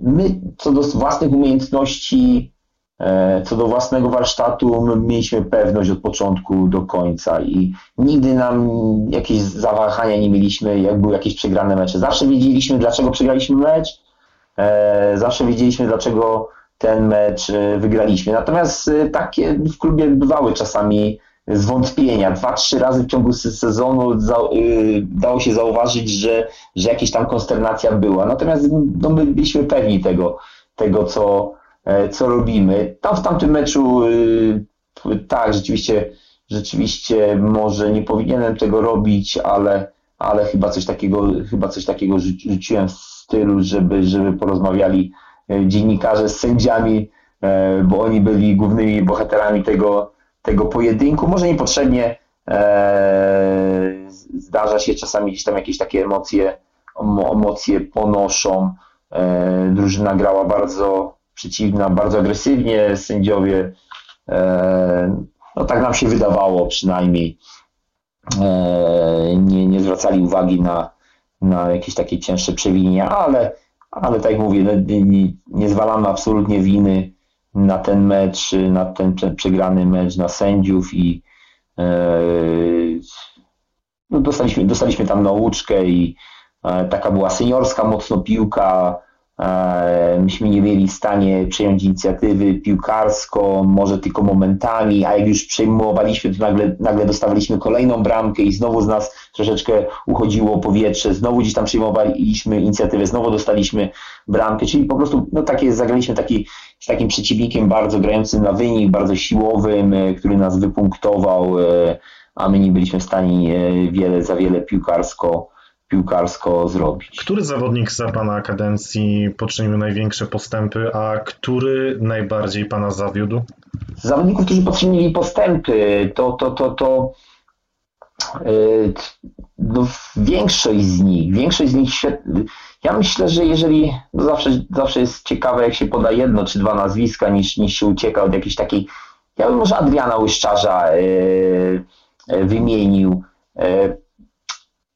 S3: My co do własnych umiejętności, e, co do własnego warsztatu, my mieliśmy pewność od początku do końca i nigdy nam jakieś zawahania nie mieliśmy, jak były jakieś przegrane mecze. Zawsze wiedzieliśmy, dlaczego przegraliśmy mecz, e, zawsze wiedzieliśmy, dlaczego ten mecz e, wygraliśmy. Natomiast e, takie w klubie bywały czasami zwątpienia. Dwa, trzy razy w ciągu sezonu e, dało się zauważyć, że, że jakaś tam konsternacja była. Natomiast no, my byliśmy pewni tego, tego co, co robimy. Tam w tamtym meczu tak, rzeczywiście, rzeczywiście może nie powinienem tego robić, ale, ale chyba coś takiego, chyba coś takiego rzuciłem w stylu, żeby, żeby porozmawiali E, dziennikarze z sędziami, e, bo oni byli głównymi bohaterami tego, tego pojedynku. Może niepotrzebnie e, zdarza się czasami gdzieś tam jakieś takie emocje, emocje ponoszą. Drużyna grała bardzo przeciwna, bardzo agresywnie, sędziowie, no tak nam się wydawało przynajmniej, nie, nie zwracali uwagi na, na jakieś takie cięższe przewinienia, ale ale tak jak mówię, no, nie, nie zwalamy absolutnie winy na ten mecz, na ten przegrany mecz, na sędziów i e, no dostaliśmy, dostaliśmy tam nauczkę i e, taka była seniorska mocno piłka, myśmy nie byli w stanie przejąć inicjatywy piłkarsko, może tylko momentami, a jak już przejmowaliśmy, to nagle, nagle dostawaliśmy kolejną bramkę i znowu z nas troszeczkę uchodziło powietrze, znowu gdzieś tam przejmowaliśmy inicjatywę, znowu dostaliśmy bramkę, czyli po prostu no, takie, zagraliśmy taki, z takim przeciwnikiem bardzo grającym na wynik, bardzo siłowym, e, który nas wypunktował, e, a my nie byliśmy w stanie wiele, za wiele piłkarsko piłkarsko zrobić.
S2: Który zawodnik za Pana kadencji poczynił największe postępy, a który najbardziej Pana zawiódł?
S3: Zawodników, którzy poczynili postępy, to, to, to, to yy, no, większość z nich, większość z nich świetnie. Ja myślę, że jeżeli no zawsze, zawsze jest ciekawe, jak się poda jedno czy dwa nazwiska, niż, niż się ucieka od jakiejś takiej. Ja bym może Adriana Łyszczarza yy, wymienił.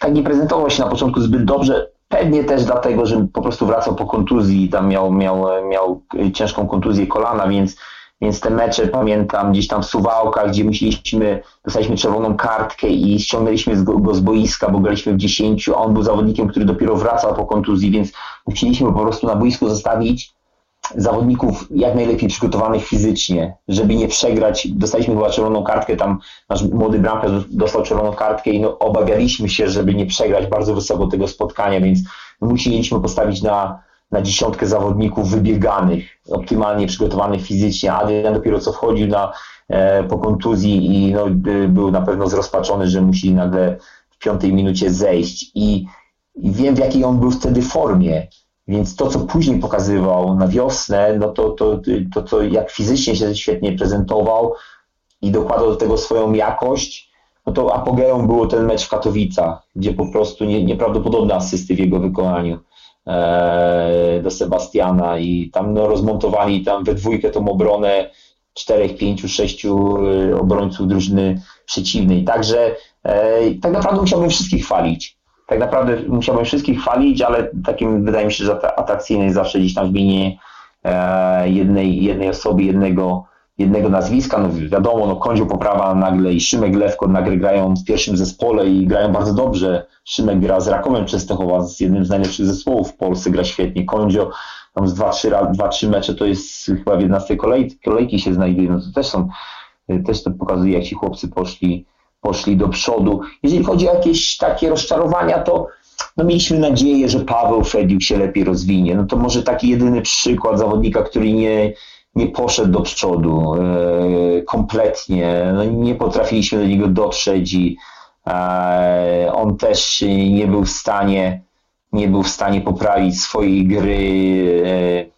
S3: Tak nie prezentował się na początku zbyt dobrze. Pewnie też dlatego, że po prostu wracał po kontuzji, tam miał, miał, miał ciężką kontuzję kolana, więc, więc te mecze pamiętam gdzieś tam w Suwałkach, gdzie musieliśmy, dostaliśmy czerwoną kartkę i ściągnęliśmy go, go z boiska, bo graliśmy w 10, a on był zawodnikiem, który dopiero wracał po kontuzji, więc musieliśmy po prostu na boisku zostawić zawodników jak najlepiej przygotowanych fizycznie, żeby nie przegrać. Dostaliśmy chyba czerwoną kartkę, tam nasz młody bramkarz dostał czerwoną kartkę i no, obawialiśmy się, żeby nie przegrać bardzo wysoko tego spotkania, więc musieliśmy postawić na, na dziesiątkę zawodników wybieganych, optymalnie przygotowanych fizycznie. Adrian dopiero co wchodził na, e, po kontuzji i no, był na pewno zrozpaczony, że musi nagle w piątej minucie zejść i, i wiem w jakiej on był wtedy formie więc to, co później pokazywał na wiosnę, no to, to, to, to jak fizycznie się świetnie prezentował i dokładał do tego swoją jakość, no to apogeum było ten mecz w Katowicach, gdzie po prostu nie, nieprawdopodobne asysty w jego wykonaniu e, do Sebastiana i tam no, rozmontowali tam we dwójkę tą obronę czterech, pięciu, sześciu e, obrońców drużyny przeciwnej. Także e, tak naprawdę musiałbym wszystkich chwalić tak naprawdę musiałbym wszystkich chwalić, ale takim wydaje mi się, że atrakcyjne jest zawsze gdzieś tam wymienienie e, jednej, jednej osoby, jednego, jednego nazwiska. No wiadomo, no Kądziu poprawa nagle i Szymek Lewko nagle grają w pierwszym zespole i grają bardzo dobrze. Szymek gra z Rakowem Częstochowa, z jednym z najlepszych zespołów w Polsce, gra świetnie. Kondzio tam z 2-3 mecze to jest chyba w 11 kolejki, kolejki się znajduje. No to też są, też to pokazuje, jak ci chłopcy poszli poszli do przodu. Jeżeli chodzi o jakieś takie rozczarowania, to no mieliśmy nadzieję, że Paweł Fediuk się lepiej rozwinie. No to może taki jedyny przykład zawodnika, który nie, nie poszedł do przodu e, kompletnie. No, nie potrafiliśmy do niego dotrzeć i e, on też nie był w stanie nie był w stanie poprawić swojej gry.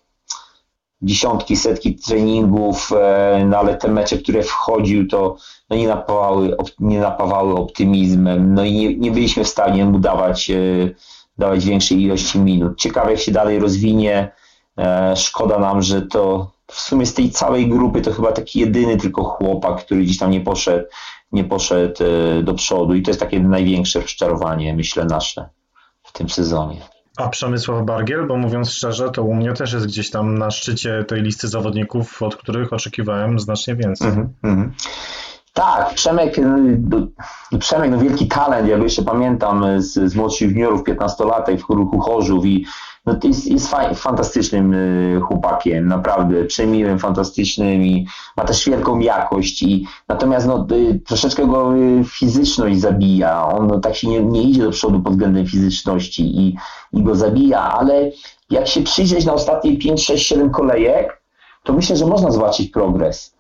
S3: E, dziesiątki, setki treningów, e, no ale te mecze, które wchodził, to no nie, napawały, nie napawały optymizmem, no i nie, nie byliśmy w stanie mu dawać, e, dawać większej ilości minut. Ciekawe jak się dalej rozwinie, szkoda nam, że to w sumie z tej całej grupy to chyba taki jedyny tylko chłopak, który gdzieś tam nie poszedł, nie poszedł do przodu i to jest takie największe rozczarowanie, myślę, nasze w tym sezonie.
S2: A Przemysław Bargiel, bo mówiąc szczerze, to u mnie też jest gdzieś tam na szczycie tej listy zawodników, od których oczekiwałem znacznie więcej. Mm -hmm.
S3: Tak, Przemek, no, Przemek, no wielki talent, ja go jeszcze pamiętam z, z młodszych juniorów, 15-latek w ruchu Chorzów i no, jest, jest faj, fantastycznym y, chłopakiem, naprawdę przemiłym, fantastycznym i ma też wielką jakość i natomiast no, y, troszeczkę go y, fizyczność zabija, on no, tak się nie, nie idzie do przodu pod względem fizyczności i, i go zabija, ale jak się przyjrzeć na ostatnie 5, 6, 7 kolejek, to myślę, że można zobaczyć progres.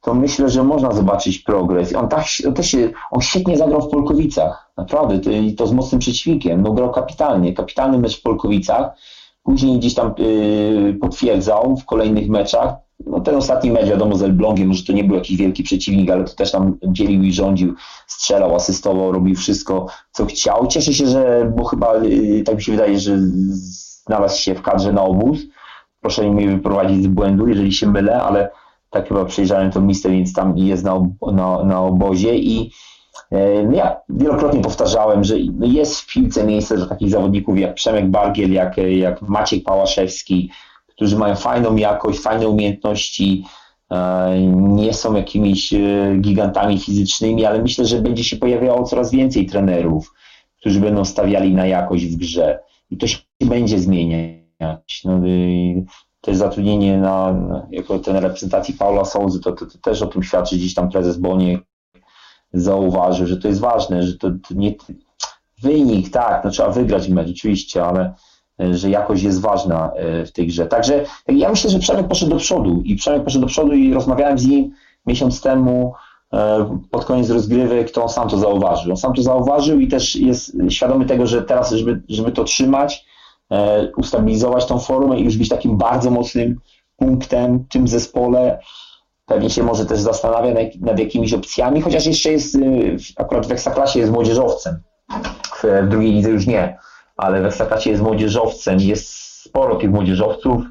S3: To myślę, że można zobaczyć progres. On, tak, on, też on świetnie zagrał w Polkowicach, naprawdę, to, to z mocnym przeciwnikiem, no grał kapitalnie, kapitalny mecz w Polkowicach, później gdzieś tam yy, potwierdzał w kolejnych meczach, no ten ostatni mecz, wiadomo, z Elblągiem, może to nie był jakiś wielki przeciwnik, ale to też tam dzielił i rządził, strzelał, asystował, robił wszystko, co chciał. Cieszę się, że, bo chyba, yy, tak mi się wydaje, że znalazł się w kadrze na obóz. Proszę mnie wyprowadzić z błędu, jeżeli się mylę, ale tak chyba przejrzałem to listę, więc tam jest na, na, na obozie i ja wielokrotnie powtarzałem, że jest w piłce miejsce dla takich zawodników jak Przemek Bargiel, jak, jak Maciek Pałaszewski, którzy mają fajną jakość, fajne umiejętności, e, nie są jakimiś e, gigantami fizycznymi, ale myślę, że będzie się pojawiało coraz więcej trenerów, którzy będą stawiali na jakość w grze i to się będzie zmieniać. No, jest zatrudnienie na, jako ten reprezentacji Paula Souzy, to, to, to, też o tym świadczy gdzieś tam prezes Boniek zauważył, że to jest ważne, że to, to nie wynik, tak, no trzeba wygrać mecz oczywiście, ale e, że jakość jest ważna e, w tej grze. Także tak, ja myślę, że Przemek poszedł do przodu i Przemek poszedł do przodu i rozmawiałem z nim miesiąc temu e, pod koniec rozgrywek, to on sam to zauważył. On sam to zauważył i też jest świadomy tego, że teraz, żeby, żeby to trzymać, E, ustabilizować tą formę i już być takim bardzo mocnym punktem w tym zespole. Pewnie się może też zastanawia nad jakimiś opcjami, chociaż jeszcze jest, y, akurat w Ekstraklasie jest młodzieżowcem. W drugiej lidze już nie, ale w Ekstraklasie jest młodzieżowcem. Jest sporo tych młodzieżowców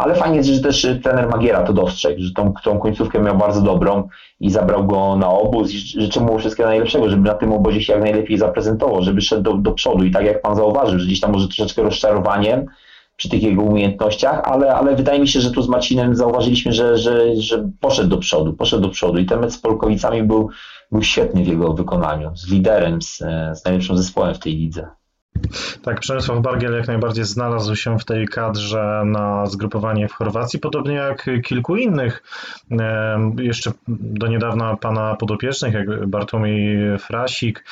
S3: ale fajnie jest, że też trener Magiera to dostrzegł, że tą, tą końcówkę miał bardzo dobrą i zabrał go na obóz życzę mu wszystkiego najlepszego, żeby na tym obozie się jak najlepiej zaprezentował, żeby szedł do, do przodu i tak jak pan zauważył, że gdzieś tam może troszeczkę rozczarowaniem przy tych jego umiejętnościach, ale, ale wydaje mi się, że tu z Marcinem zauważyliśmy, że, że, że poszedł do przodu, poszedł do przodu i ten mecz z Polkowicami był, był świetny w jego wykonaniu, z liderem, z, z najlepszym zespołem w tej lidze.
S2: Tak, Przemysław Bargiel jak najbardziej znalazł się w tej kadrze na zgrupowanie w Chorwacji, podobnie jak kilku innych. Jeszcze do niedawna pana podopiecznych, jak Bartłomiej Frasik,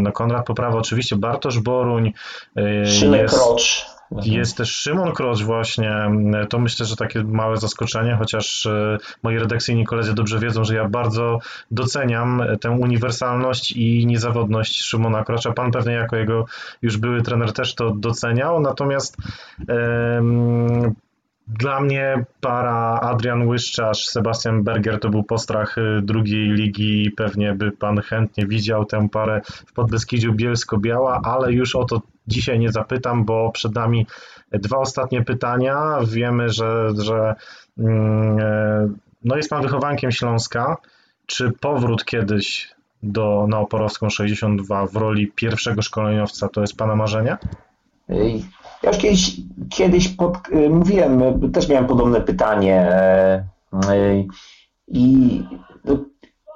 S2: no Konrad Poprawa, oczywiście Bartosz Boruń.
S3: E, Szymek jest... Krocz.
S2: Mhm. Jest też Szymon Krocz właśnie. To myślę, że takie małe zaskoczenie, chociaż e, moi redakcyjni koledzy dobrze wiedzą, że ja bardzo doceniam tę uniwersalność i niezawodność Szymona Krocza. Pan pewnie jako jego już były trener też to doceniał, natomiast dla mnie para Adrian Łyszczarz, Sebastian Berger to był postrach y, drugiej ligi. Pewnie by pan chętnie widział tę parę w Podbeskidziu Bielsko-Biała, ale już o to dzisiaj nie zapytam, bo przed nami dwa ostatnie pytania. Wiemy, że, że mm, e, no jest pan wychowankiem Śląska. Czy powrót kiedyś do, na Oporowską 62 w roli pierwszego szkoleniowca to jest pana marzenie?
S3: Ja już kiedyś, kiedyś pod, y, mówiłem, y, też miałem podobne pytanie i no,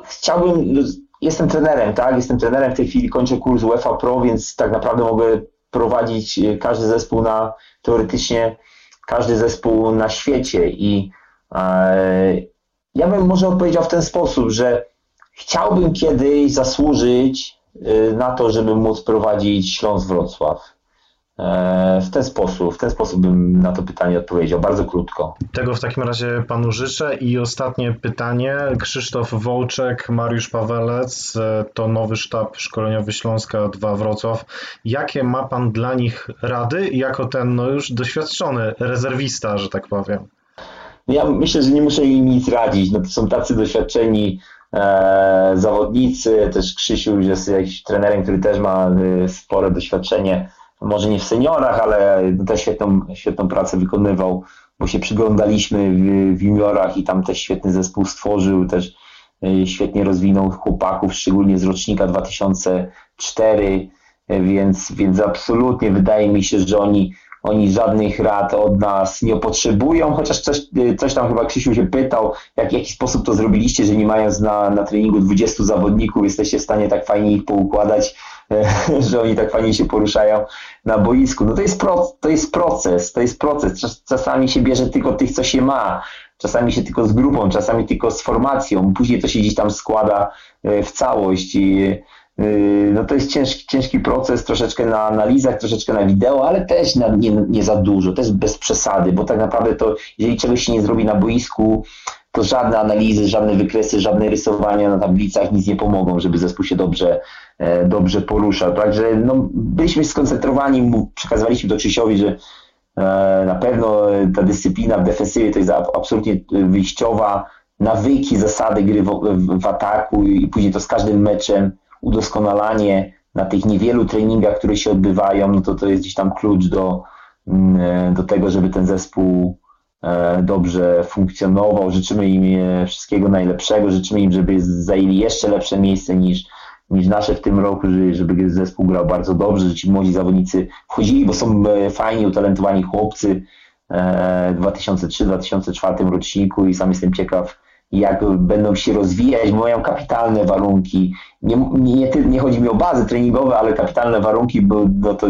S3: chciałbym, no, jestem trenerem, tak, jestem trenerem, w tej chwili kończę kurs UEFA Pro, więc tak naprawdę mogę prowadzić każdy zespół na, teoretycznie każdy zespół na świecie i e, ja bym może odpowiedział w ten sposób, że chciałbym kiedyś zasłużyć y, na to, żeby móc prowadzić Śląsk Wrocław. E, w ten sposób, w ten sposób bym na to pytanie odpowiedział, bardzo krótko.
S2: Tego w takim razie panu życzę. I ostatnie pytanie. Krzysztof Wołczek, Mariusz Pawelec, e, to nowy sztab szkoleniowy Śląska 2 Wrocław. Jakie ma pan dla nich rady jako ten no już doświadczony rezerwista, że tak powiem?
S3: Ja myślę, że nie muszę im nic radzić. No to są tacy doświadczeni e, zawodnicy. Też Krzysiu jest jakimś trenerem, który też ma e, spore doświadczenie może nie w seniorach, ale też świetną, świetną pracę wykonywał, bo się przyglądaliśmy w, w juniorach i tam też świetny zespół stworzył, też e, świetnie rozwinął chłopaków, szczególnie z rocznika 2004, e, więc, więc absolutnie wydaje mi się, że oni, oni żadnych rad od nas nie potrzebują, chociaż coś, e, coś tam chyba Krzysiu się pytał, jak, w jaki sposób to zrobiliście, że nie mając na, na treningu 20 zawodników, jesteście w stanie tak fajnie ich poukładać, że oni tak fajnie się poruszają na boisku. No to jest, pro, to jest proces, to jest proces. Czasami się bierze tylko tych, co się ma, czasami się tylko z grupą, czasami tylko z formacją, później to się gdzieś tam składa e, w całość i e, no to jest ciężki, ciężki proces, troszeczkę na analizach, troszeczkę na wideo, ale też na, nie, nie za dużo, też bez przesady, bo tak naprawdę to, jeżeli czegoś się nie zrobi na boisku, to żadne analizy, żadne wykresy, żadne rysowania na tablicach nic nie pomogą, żeby zespół się dobrze, e, dobrze poruszał. Także no, byliśmy skoncentrowani, przekazywaliśmy do Krzysiowi, że e, na pewno ta dyscyplina w defensywie to jest absolutnie wyjściowa, nawyki, zasady gry w, w, w ataku i później to z każdym meczem udoskonalanie na tych niewielu treningach, które się odbywają, no to to jest gdzieś tam klucz do, mm, e, do tego, żeby ten zespół E, dobrze funkcjonował. Życzymy im e, wszystkiego najlepszego. Życzymy im, żeby zajęli jeszcze lepsze miejsce niż, niż nasze w tym roku, żeby zespół grał bardzo dobrze, że ci młodzi zawodnicy wchodzili, bo są fajni, utalentowani chłopcy w 2003-2004 roczniku i sam jestem ciekaw, jak będą się rozwijać, mają kapitalne warunki. Nie, nie, nie, chodzi mi o bazy treningowe, ale kapitalne warunki, bo no to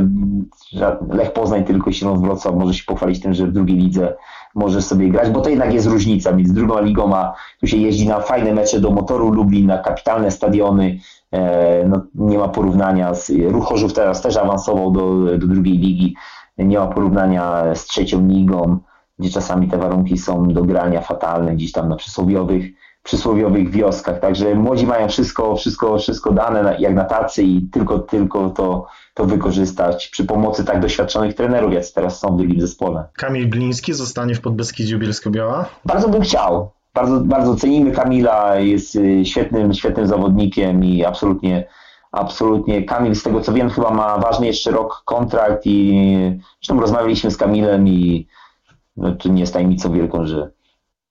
S3: Lech Poznań tylko Śląsk Wrocław może się pochwalić tym, że w drugiej lidze może sobie grać, bo to jednak jest różnica między drugą ligą, a tu się jeździ na fajne mecze do motoru Lublin, na kapitalne stadiony, e, no, nie ma porównania z Ruch Chorzów teraz też awansował do, do drugiej ligi, nie ma porównania z trzecią ligą, gdzie czasami te warunki są do grania fatalne, gdzieś tam na przysłowiowych, przysłowiowych wioskach. Także młodzi mają wszystko, wszystko, wszystko dane jak na tacy i tylko, tylko to, to wykorzystać przy pomocy tak doświadczonych trenerów, jak teraz są w drugim zespole.
S2: Kamil Bliński zostanie w Podbeskidziu Bielsko-Biała?
S3: Bardzo bym chciał. Bardzo, bardzo cenimy Kamila, jest y, świetnym, świetnym zawodnikiem i absolutnie absolutnie. Kamil, z tego co wiem, chyba ma ważny jeszcze rok kontrakt i zresztą rozmawialiśmy z Kamilem i no, to nie jest tajemnicą wielką, że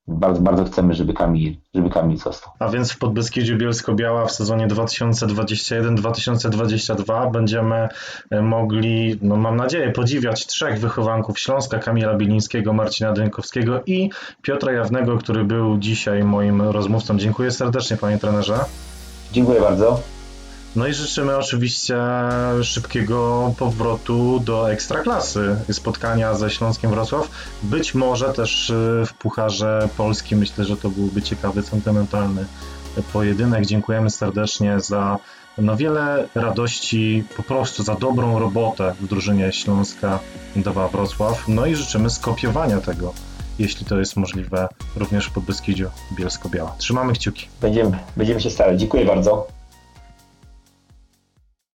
S3: bardzo, bardzo chcemy, żeby Kamil, żeby Kamil został.
S2: A więc w Podbeskidziu Bielsko-Biała w sezonie 2021-2022 będziemy e, mogli, no mam nadzieję, podziwiać trzech wychowanków Śląska, Kamila Bilińskiego, Marcina Dynkowskiego i Piotra Jawnego, który był dzisiaj moim rozmówcą. Dziękuję serdecznie, panie trenerze.
S3: Dziękuję bardzo.
S2: No i życzymy oczywiście szybkiego powrotu do ekstraklasy, spotkania ze Śląskiem Wrocław. Być może też y, w Pucharze Polskim. Myślę, że to byłby ciekawy, sentymentalny pojedynek. Dziękujemy serdecznie za no wiele radości, po prostu za dobrą robotę w drużynie Śląska 2 Wrocław. No i życzymy skopiowania tego, jeśli to jest możliwe, również w Podbeskidziu Bielsko-Biała. Trzymamy kciuki.
S3: Będziemy, będziemy się starać. Dziękuję bardzo.